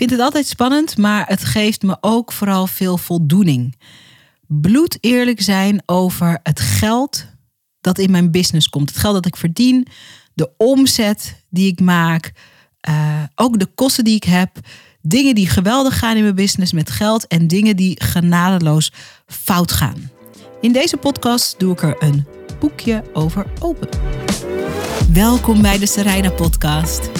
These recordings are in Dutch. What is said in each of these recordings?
vind het altijd spannend, maar het geeft me ook vooral veel voldoening. Bloed eerlijk zijn over het geld dat in mijn business komt. Het geld dat ik verdien, de omzet die ik maak, uh, ook de kosten die ik heb. Dingen die geweldig gaan in mijn business met geld en dingen die genadeloos fout gaan. In deze podcast doe ik er een boekje over open. Welkom bij de Serena Podcast.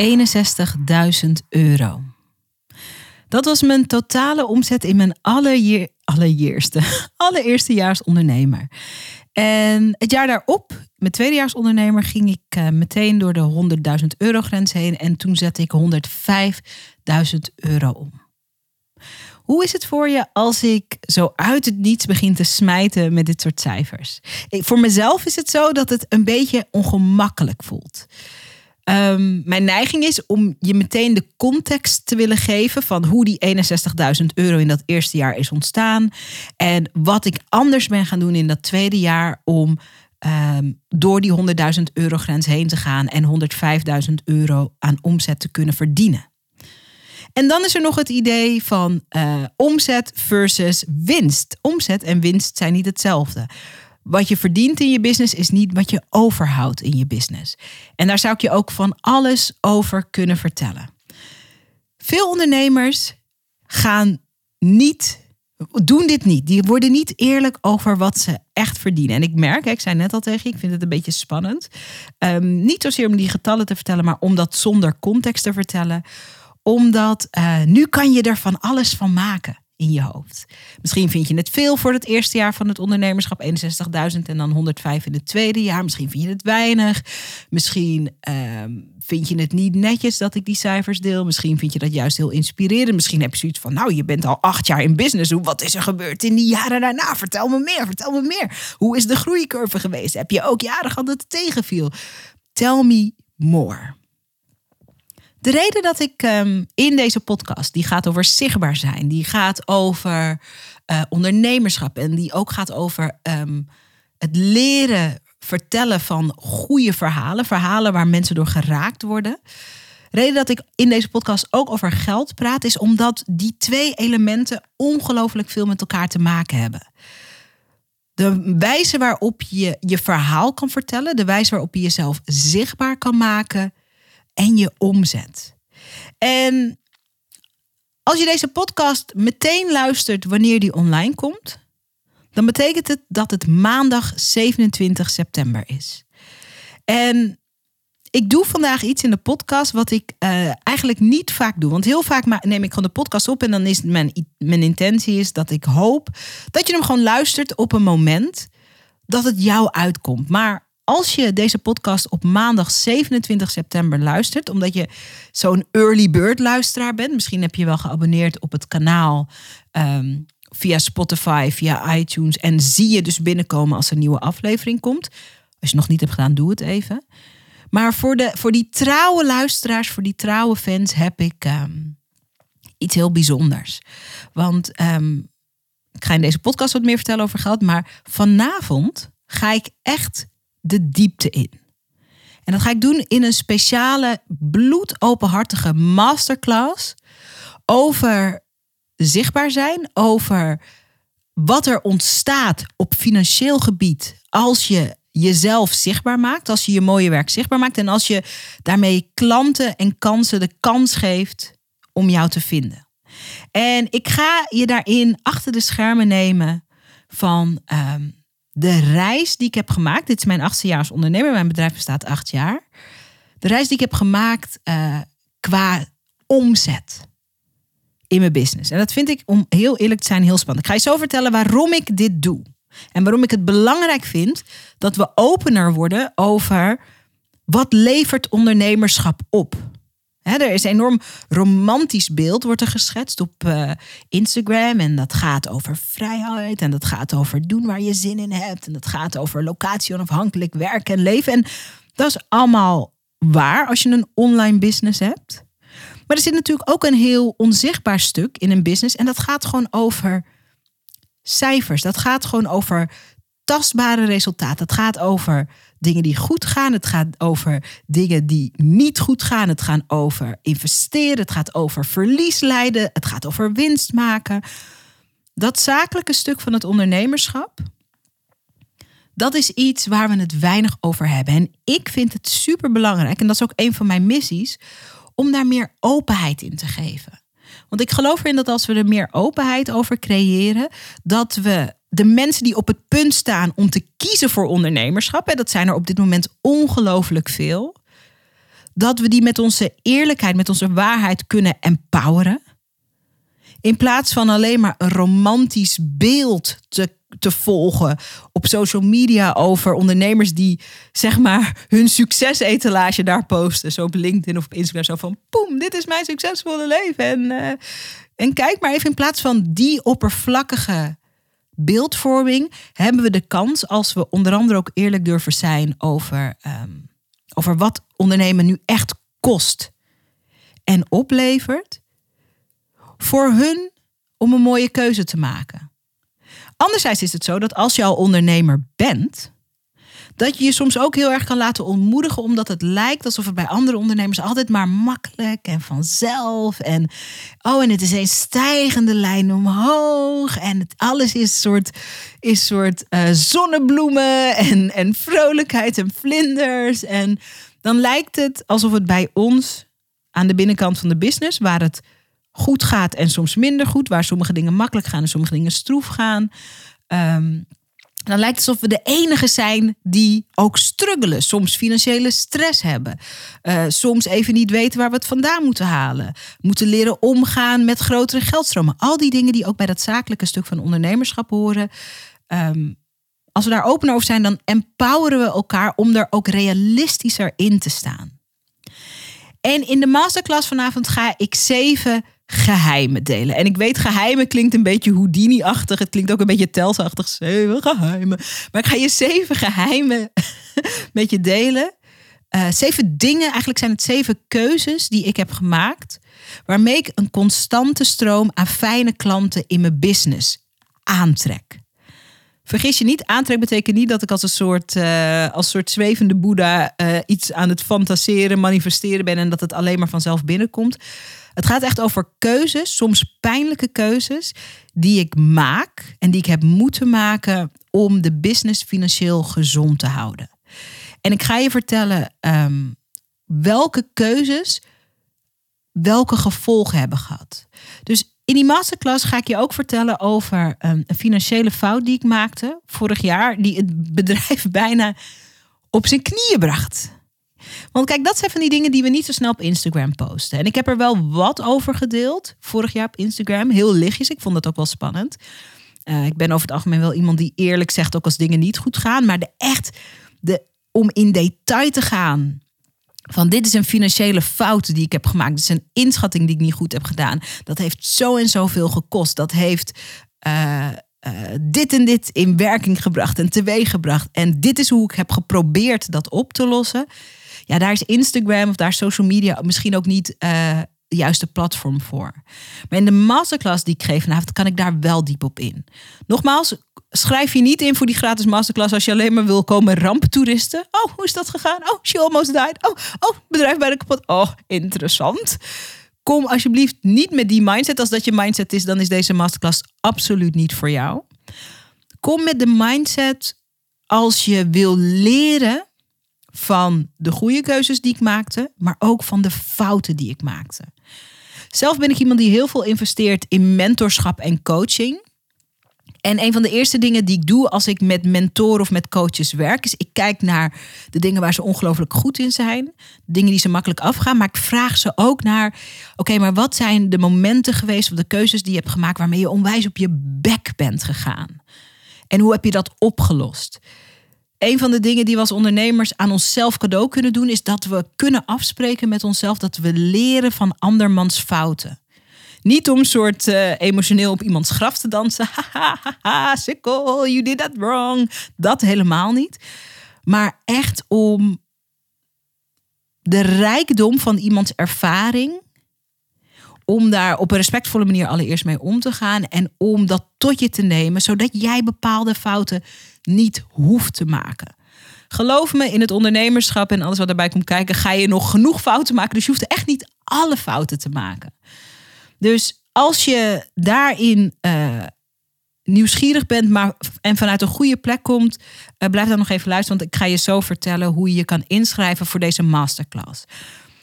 61.000 euro. Dat was mijn totale omzet in mijn allereer, allereerste, allereerste ondernemer. En het jaar daarop, mijn tweedejaars ondernemer, ging ik uh, meteen door de 100.000 euro grens heen. En toen zette ik 105.000 euro om. Hoe is het voor je als ik zo uit het niets begin te smijten met dit soort cijfers? Voor mezelf is het zo dat het een beetje ongemakkelijk voelt. Um, mijn neiging is om je meteen de context te willen geven van hoe die 61.000 euro in dat eerste jaar is ontstaan. En wat ik anders ben gaan doen in dat tweede jaar om um, door die 100.000 euro grens heen te gaan en 105.000 euro aan omzet te kunnen verdienen. En dan is er nog het idee van uh, omzet versus winst. Omzet en winst zijn niet hetzelfde. Wat je verdient in je business is niet wat je overhoudt in je business. En daar zou ik je ook van alles over kunnen vertellen. Veel ondernemers gaan niet, doen dit niet. Die worden niet eerlijk over wat ze echt verdienen. En ik merk, ik zei net al tegen je, ik vind het een beetje spannend. Um, niet zozeer om die getallen te vertellen, maar om dat zonder context te vertellen. Omdat uh, nu kan je er van alles van maken in je hoofd. Misschien vind je het veel voor het eerste jaar van het ondernemerschap, 61.000 en dan 105 in het tweede jaar. Misschien vind je het weinig. Misschien ehm, vind je het niet netjes dat ik die cijfers deel. Misschien vind je dat juist heel inspirerend. Misschien heb je zoiets van, nou, je bent al acht jaar in business. Hoe, wat is er gebeurd in die jaren daarna? Vertel me meer, vertel me meer. Hoe is de groeicurve geweest? Heb je ook jaren gehad dat het tegenviel? Tell me more. De reden dat ik um, in deze podcast, die gaat over zichtbaar zijn, die gaat over uh, ondernemerschap en die ook gaat over um, het leren vertellen van goede verhalen, verhalen waar mensen door geraakt worden. De reden dat ik in deze podcast ook over geld praat, is omdat die twee elementen ongelooflijk veel met elkaar te maken hebben. De wijze waarop je je verhaal kan vertellen, de wijze waarop je jezelf zichtbaar kan maken, en je omzet. En als je deze podcast meteen luistert wanneer die online komt, dan betekent het dat het maandag 27 september is. En ik doe vandaag iets in de podcast wat ik uh, eigenlijk niet vaak doe. Want heel vaak neem ik gewoon de podcast op en dan is mijn, mijn intentie is dat ik hoop dat je hem gewoon luistert op een moment dat het jou uitkomt. Maar als je deze podcast op maandag 27 september luistert, omdat je zo'n early bird luisteraar bent, misschien heb je wel geabonneerd op het kanaal um, via Spotify, via iTunes en zie je dus binnenkomen als er een nieuwe aflevering komt. Als je nog niet hebt gedaan, doe het even. Maar voor, de, voor die trouwe luisteraars, voor die trouwe fans, heb ik um, iets heel bijzonders. Want um, ik ga in deze podcast wat meer vertellen over geld, maar vanavond ga ik echt de diepte in. En dat ga ik doen in een speciale bloedopenhartige masterclass over zichtbaar zijn, over wat er ontstaat op financieel gebied als je jezelf zichtbaar maakt, als je je mooie werk zichtbaar maakt en als je daarmee klanten en kansen de kans geeft om jou te vinden. En ik ga je daarin achter de schermen nemen van um, de reis die ik heb gemaakt, dit is mijn achtste jaar als ondernemer, mijn bedrijf bestaat acht jaar. De reis die ik heb gemaakt uh, qua omzet in mijn business. En dat vind ik, om heel eerlijk te zijn, heel spannend. Ik ga je zo vertellen waarom ik dit doe. En waarom ik het belangrijk vind dat we opener worden over wat levert ondernemerschap op. er is een enorm romantisch beeld, wordt er geschetst op uh, Instagram. En dat gaat over vrijheid. En dat gaat over doen waar je zin in hebt. En dat gaat over locatie onafhankelijk werken en leven. En dat is allemaal waar als je een online business hebt. Maar er zit natuurlijk ook een heel onzichtbaar stuk in een business. En dat gaat gewoon over cijfers. Dat gaat gewoon over tastbare resultaten. Het gaat over dingen die goed gaan. Het gaat over dingen die niet goed gaan. Het gaat over investeren. Het gaat over verlies leiden. Het gaat over winst maken. Dat zakelijke stuk van het ondernemerschap. Dat is iets waar we het weinig over hebben. En ik vind het super belangrijk, en dat is ook een van mijn missies, om daar meer openheid in te geven. Want ik geloof erin dat als we er meer openheid over creëren, dat we de mensen die op het punt staan om te kiezen voor ondernemerschap, en dat zijn er op dit moment ongelooflijk veel, dat we die met onze eerlijkheid, met onze waarheid kunnen empoweren. In plaats van alleen maar een romantisch beeld te, te volgen op social media over ondernemers die zeg maar hun succesetalage daar posten. Zo op LinkedIn of op Instagram. Zo van, poem, dit is mijn succesvolle leven. En, uh, en kijk maar even in plaats van die oppervlakkige beeldvorming hebben we de kans, als we onder andere ook eerlijk durven zijn over, um, over wat ondernemen nu echt kost en oplevert, voor hun om een mooie keuze te maken. Anderzijds is het zo dat als je al ondernemer bent, dat je je soms ook heel erg kan laten ontmoedigen, omdat het lijkt alsof het bij andere ondernemers altijd maar makkelijk en vanzelf. En oh, en het is een stijgende lijn omhoog. En het, alles is soort, is soort uh, zonnebloemen en, en vrolijkheid en vlinders. En dan lijkt het alsof het bij ons aan de binnenkant van de business, waar het goed gaat en soms minder goed, waar sommige dingen makkelijk gaan en sommige dingen stroef gaan. Um, dan lijkt het alsof we de enige zijn die ook struggelen. Soms financiële stress hebben. Uh, soms even niet weten waar we het vandaan moeten halen. Moeten leren omgaan met grotere geldstromen. Al die dingen die ook bij dat zakelijke stuk van ondernemerschap horen. Um, als we daar open over zijn, dan empoweren we elkaar om er ook realistischer in te staan. En in de masterclass vanavond ga ik zeven geheimen delen. En ik weet, geheimen klinkt een beetje Houdini-achtig. Het klinkt ook een beetje telsachtig. Zeven geheimen. Maar ik ga je zeven geheimen met je delen. Uh, zeven dingen, eigenlijk zijn het zeven keuzes die ik heb gemaakt. Waarmee ik een constante stroom aan fijne klanten in mijn business aantrek. Vergis je niet, aantrek betekent niet dat ik als een soort, uh, als soort zwevende boeddha uh, iets aan het fantaseren, manifesteren ben en dat het alleen maar vanzelf binnenkomt. Het gaat echt over keuzes, soms pijnlijke keuzes, die ik maak en die ik heb moeten maken om de business financieel gezond te houden. En ik ga je vertellen um, welke keuzes welke gevolgen hebben gehad. Dus in die masterclass ga ik je ook vertellen over um, een financiële fout die ik maakte vorig jaar, die het bedrijf bijna op zijn knieën bracht. Want kijk, dat zijn van die dingen die we niet zo snel op Instagram posten. En ik heb er wel wat over gedeeld vorig jaar op Instagram. Heel lichtjes. Ik vond dat ook wel spannend. Uh, ik ben over het algemeen wel iemand die eerlijk zegt ook als dingen niet goed gaan. Maar de echt, de, om in detail te gaan. Van dit is een financiële fout die ik heb gemaakt. Dit is een inschatting die ik niet goed heb gedaan. Dat heeft zo en zoveel gekost. Dat heeft uh, uh, dit en dit in werking gebracht en teweeg gebracht. En dit is hoe ik heb geprobeerd dat op te lossen ja, daar is Instagram of daar is social media misschien ook niet uh, de juiste platform voor. Maar in de masterclass die ik geef vanavond, kan ik daar wel diep op in. Nogmaals, schrijf je niet in voor die gratis masterclass als je alleen maar wil komen ramptoeristen. Oh, hoe is dat gegaan? Oh, she almost died. Oh, oh, bedrijf bij de kapot. Oh, interessant. Kom alsjeblieft niet met die mindset. Als dat je mindset is, dan is deze masterclass absoluut niet voor jou. Kom met de mindset als je wil leren van de goede keuzes die ik maakte, maar ook van de fouten die ik maakte. Zelf ben ik iemand die heel veel investeert in mentorschap en coaching. En een van de eerste dingen die ik doe als ik met mentoren of met coaches werk, is ik kijk naar de dingen waar ze ongelooflijk goed in zijn, dingen die ze makkelijk afgaan, maar ik vraag ze ook naar, oké, maar wat zijn de momenten geweest of de keuzes die je hebt gemaakt waarmee je onwijs op je bek bent gegaan? En hoe heb je dat opgelost? Een van de dingen die we als ondernemers aan onszelf cadeau kunnen doen, is dat we kunnen afspreken met onszelf dat we leren van andermans fouten. Niet om soort uh, emotioneel op iemands graf te dansen. Haha, sikkel, you did that wrong. Dat helemaal niet. Maar echt om de rijkdom van iemands ervaring. Om daar op een respectvolle manier allereerst mee om te gaan. En om dat tot je te nemen, zodat jij bepaalde fouten niet hoeft te maken. Geloof me, in het ondernemerschap en alles wat erbij komt kijken, ga je nog genoeg fouten maken. Dus je hoeft echt niet alle fouten te maken. Dus als je daarin uh, nieuwsgierig bent maar, en vanuit een goede plek komt, uh, blijf dan nog even luisteren. Want ik ga je zo vertellen hoe je je kan inschrijven voor deze masterclass.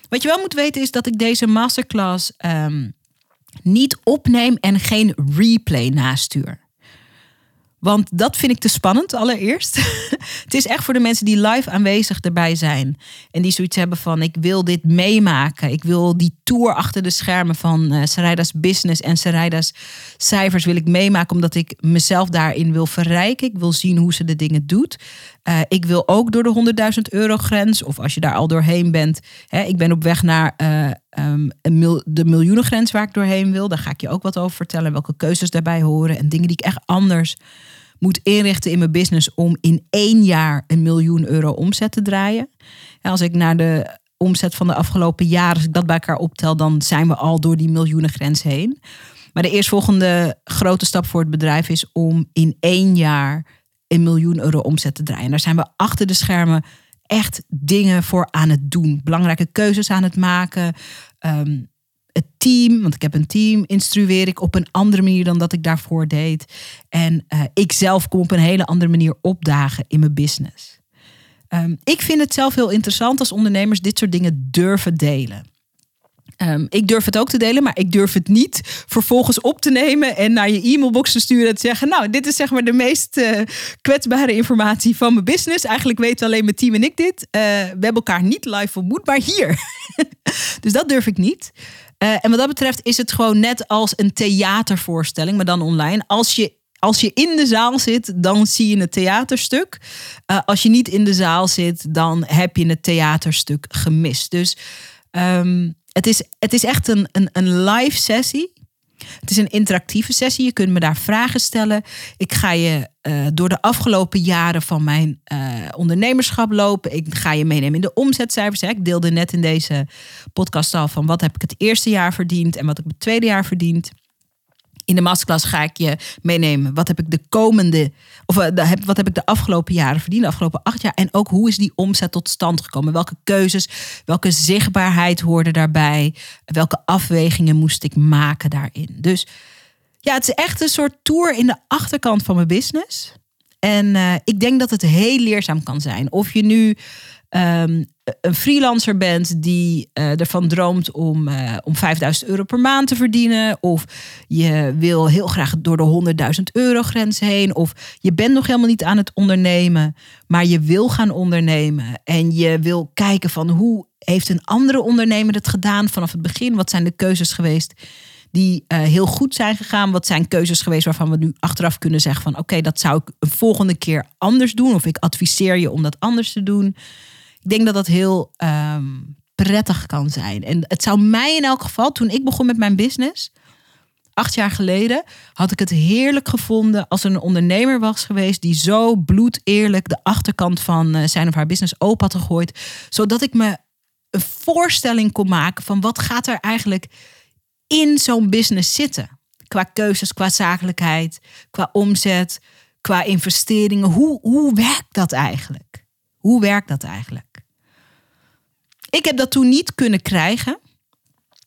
Wat je wel moet weten is dat ik deze masterclass um, niet opneem en geen replay nastuur. Want dat vind ik te spannend allereerst. het is echt voor de mensen die live aanwezig erbij zijn. En die zoiets hebben van ik wil dit meemaken. Ik wil die tour achter de schermen van uh, business en Sarayda's cijfers wil ik meemaken. Omdat ik mezelf daarin wil verrijken. Ik wil zien hoe ze de dingen doet. Uh, ik wil ook door de 100.000 euro grens. Of als je daar al doorheen bent. Hè, ik ben op weg naar uh, um, de miljoenengrens waar ik doorheen wil. Daar ga ik je ook wat over vertellen. Welke keuzes daarbij horen. En dingen die ik echt anders moet inrichten in mijn business om in één jaar een miljoen euro omzet te draaien. En als ik naar de omzet van de afgelopen jaren, als ik dat bij elkaar optel, dan zijn we al door die miljoenengrens heen. Maar de eerstvolgende grote stap voor het bedrijf is om in één jaar een miljoen euro omzet te draaien. En daar zijn we achter de schermen echt dingen voor aan het doen. Belangrijke keuzes aan het maken. Um, het team, want ik heb een team, instrueer ik op een andere manier dan dat ik daarvoor deed. En uh, ik zelf kom op een hele andere manier opdagen in mijn business. Um, ik vind het zelf heel interessant als ondernemers dit soort dingen durven delen. Um, ik durf het ook te delen, maar ik durf het niet vervolgens op te nemen en naar je e-mailbox te sturen en te zeggen: Nou, dit is zeg maar de meest uh, kwetsbare informatie van mijn business. Eigenlijk weten alleen mijn team en ik dit. Uh, we hebben elkaar niet live ontmoet, maar hier. dus dat durf ik niet. Uh, en wat dat betreft is het gewoon net als een theatervoorstelling, maar dan online. Als je als je in de zaal zit, dan zie je het theaterstuk. Als je niet in de zaal zit, dan heb je het theaterstuk gemist. Dus um, het, is, het is echt een, een, een live sessie. Het is een interactieve sessie. Je kunt me daar vragen stellen. Ik ga je uh, door de afgelopen jaren van mijn uh, ondernemerschap lopen. Ik ga je meenemen in de omzetcijfers. Hè. Ik deelde net in deze podcast al van wat heb ik het eerste jaar verdiend en wat ik het tweede jaar verdiend. In de masterclass ga ik je meenemen. Wat heb ik de komende, of uh, wat heb ik de afgelopen jaren verdiend, de afgelopen acht jaar. En ook hoe is die omzet tot stand gekomen? Welke keuzes, welke zichtbaarheid hoorde daarbij? Welke afwegingen moest ik maken daarin? Dus ja, het is echt een soort tour in de achterkant van mijn business. En uh, ik denk dat het heel leerzaam kan zijn. Of je nu um, een freelancer bent die uh, ervan droomt om, uh, om 5000 euro per maand te verdienen. Of je wil heel graag door de 100.000 euro grens heen. Of je bent nog helemaal niet aan het ondernemen, maar je wil gaan ondernemen. En je wil kijken van hoe heeft een andere ondernemer het gedaan vanaf het begin? Wat zijn de keuzes geweest die uh, heel goed zijn gegaan? Wat zijn keuzes geweest waarvan we nu achteraf kunnen zeggen van oké, dat zou ik een volgende keer anders doen. Of ik adviseer je om dat anders te doen. Ik denk dat dat heel um, prettig kan zijn. En het zou mij in elk geval, toen ik begon met mijn business, acht jaar geleden, had ik het heerlijk gevonden als een ondernemer was geweest die zo bloed eerlijk de achterkant van uh, zijn of haar business open had gegooid, zodat ik me een voorstelling kon maken van wat gaat er eigenlijk in zo'n business zitten. Qua keuzes, qua zakelijkheid, qua omzet, qua investeringen. Hoe, hoe werkt dat eigenlijk? Hoe werkt dat eigenlijk? Ik heb dat toen niet kunnen krijgen.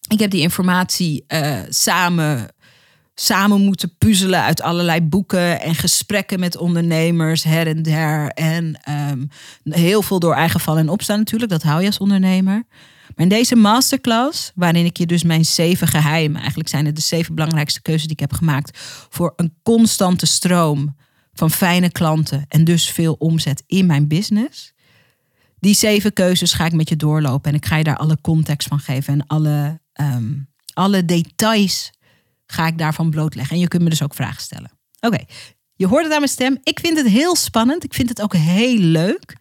Ik heb die informatie uh, samen, samen moeten puzzelen uit allerlei boeken en gesprekken met ondernemers her en der. En um, heel veel door eigen val en opstaan natuurlijk, dat hou je als ondernemer. Maar in deze masterclass, waarin ik je dus mijn zeven geheimen, eigenlijk zijn het de zeven belangrijkste keuzes die ik heb gemaakt voor een constante stroom van fijne klanten en dus veel omzet in mijn business. Die zeven keuzes ga ik met je doorlopen en ik ga je daar alle context van geven en alle, um, alle details ga ik daarvan blootleggen. En je kunt me dus ook vragen stellen. Oké. Je hoort het aan mijn stem. Ik vind het heel spannend. Ik vind het ook heel leuk.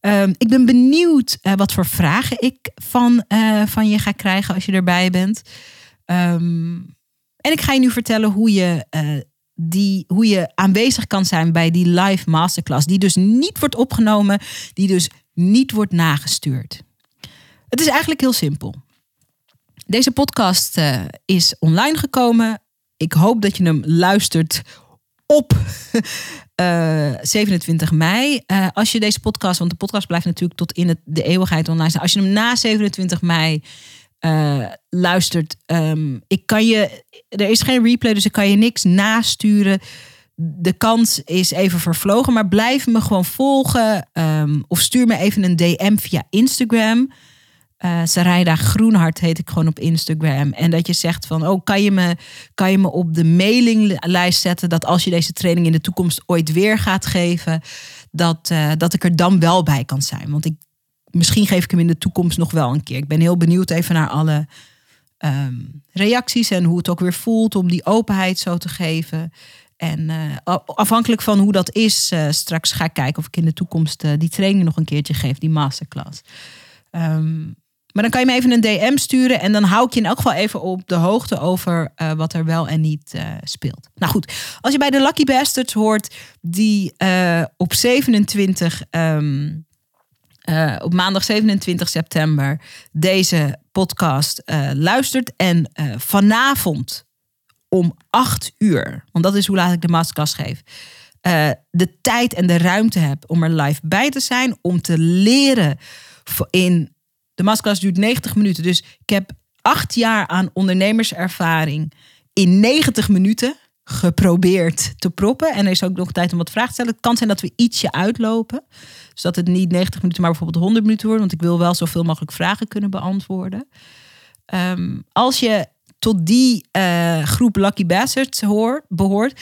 Ehm, ik ben benieuwd uh, wat voor vragen ik van, uh, van je ga krijgen als je erbij bent. Um, en ik ga je nu vertellen hoe je, uh, die, hoe je aanwezig kan zijn bij die live masterclass. Die dus niet wordt opgenomen, die dus niet wordt nagestuurd. Het is eigenlijk heel simpel. Deze podcast is online gekomen. Ik hoop dat je hem luistert op uh, eh, 27 mei. Uh, als je deze podcast, want de podcast blijft natuurlijk tot in de eeuwigheid online. Als je hem na 27 mei luistert, um, ik kan je, er is geen replay, dus ik kan je niks nasturen. De kans is even vervlogen, maar blijf me gewoon volgen. Um, of stuur me even een DM via Instagram. Uh, Groenhart heet ik gewoon op Instagram. En dat je zegt van, oh, kan je, me, kan je me op de mailinglijst zetten... dat als je deze training in de toekomst ooit weer gaat geven... dat, uh, dat ik er dan wel bij kan zijn. Want ik, misschien geef ik hem in de toekomst nog wel een keer. Ik ben heel benieuwd even naar alle um, reacties... en hoe het ook weer voelt om die openheid zo te geven... En uh, afhankelijk van hoe dat is, straks ga ik kijken of ik in de toekomst die training nog een keertje geef, die masterclass. Um, maar dan kan je me even een DM sturen en dan hou ik je in elk geval even op de hoogte over wat er wel en niet speelt. Nou goed, als je bij de Lucky Bastards hoort die op 27, um, op maandag 27 september deze podcast luistert en vanavond om 8 uur, want dat is hoe laat ik de masterclass geef. de tijd en de ruimte heb om er live bij te zijn, om te leren in de masterclass duurt 90 minuten. Dus ik heb acht jaar aan ondernemerservaring in 90 minuten geprobeerd te proppen. En er is ook nog tijd om wat vragen te stellen. Het kan zijn dat we ietsje uitlopen. Dus dat het niet 90 minuten, maar bijvoorbeeld 100 minuten wordt. Want ik wil wel zoveel mogelijk vragen kunnen beantwoorden. Um, als je tot die uh, groep Lucky Bastards hoort, behoort,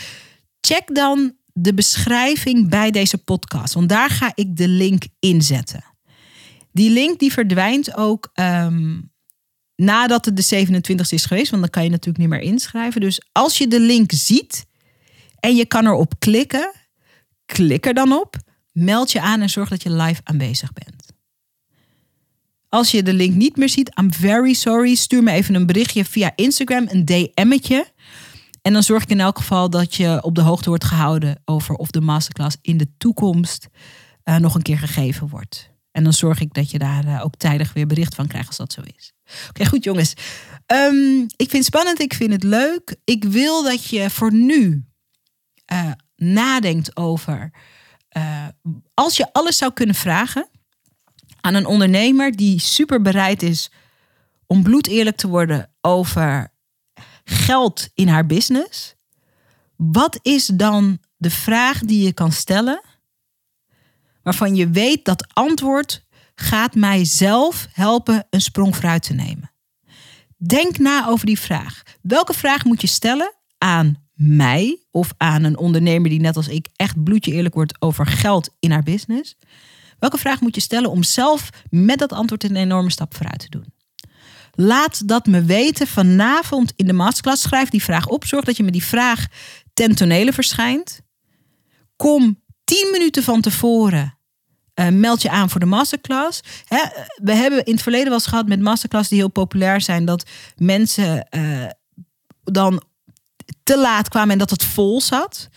check dan de beschrijving bij deze podcast. Want daar ga ik de link inzetten. Die link die verdwijnt ook um, nadat het de 27e is geweest. Want dan kan je natuurlijk niet meer inschrijven. Dus als je de link ziet en je kan erop klikken, klik er dan op. Meld je aan en zorg dat je live aanwezig bent. Als je de link niet meer ziet, I'm very sorry. Stuur me even een berichtje via Instagram, een DM'tje. En dan zorg ik in elk geval dat je op de hoogte wordt gehouden over of de masterclass in de toekomst uh, nog een keer gegeven wordt. En dan zorg ik dat je daar uh, ook tijdig weer bericht van krijgt als dat zo is. Oké, goed jongens. Um, ik vind het spannend, ik vind het leuk. Ik wil dat je voor nu uh, nadenkt over. Als je alles zou kunnen vragen aan een ondernemer die super bereid is om bloed eerlijk te worden over geld in haar business. Wat is dan de vraag die je kan stellen waarvan je weet dat antwoord gaat mij zelf helpen een sprong vooruit te nemen. Denk na over die vraag. Welke vraag moet je stellen aan mij of aan een ondernemer die net als ik echt bloedje eerlijk wordt over geld in haar business? Welke vraag moet je stellen om zelf met dat antwoord een enorme stap vooruit te doen? Laat dat me weten vanavond in de masterclass. Schrijf die vraag op. Zorg dat je met die vraag ten tonele verschijnt. Kom 10 minuten van tevoren uh, meld je aan voor de masterclass. we hebben in het verleden wel eens gehad met masterclass die heel populair zijn, dat mensen uh, dan te laat kwamen en dat het vol zat.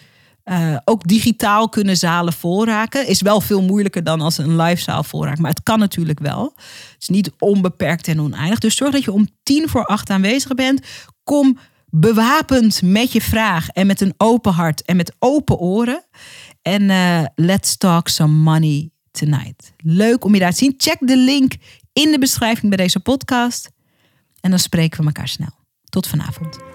Uh, ook digitaal kunnen zalen volraken. Is wel veel moeilijker dan als een live zaal volraakt. Maar het kan natuurlijk wel. Het is niet onbeperkt en oneindig. Dus zorg dat je om tien voor acht aanwezig bent. Kom bewapend met je vraag en met een open hart en met open oren. En uh, let's talk some money tonight. Leuk om je daar te zien. Check de link in de beschrijving bij deze podcast. En dan spreken we elkaar snel. Tot vanavond.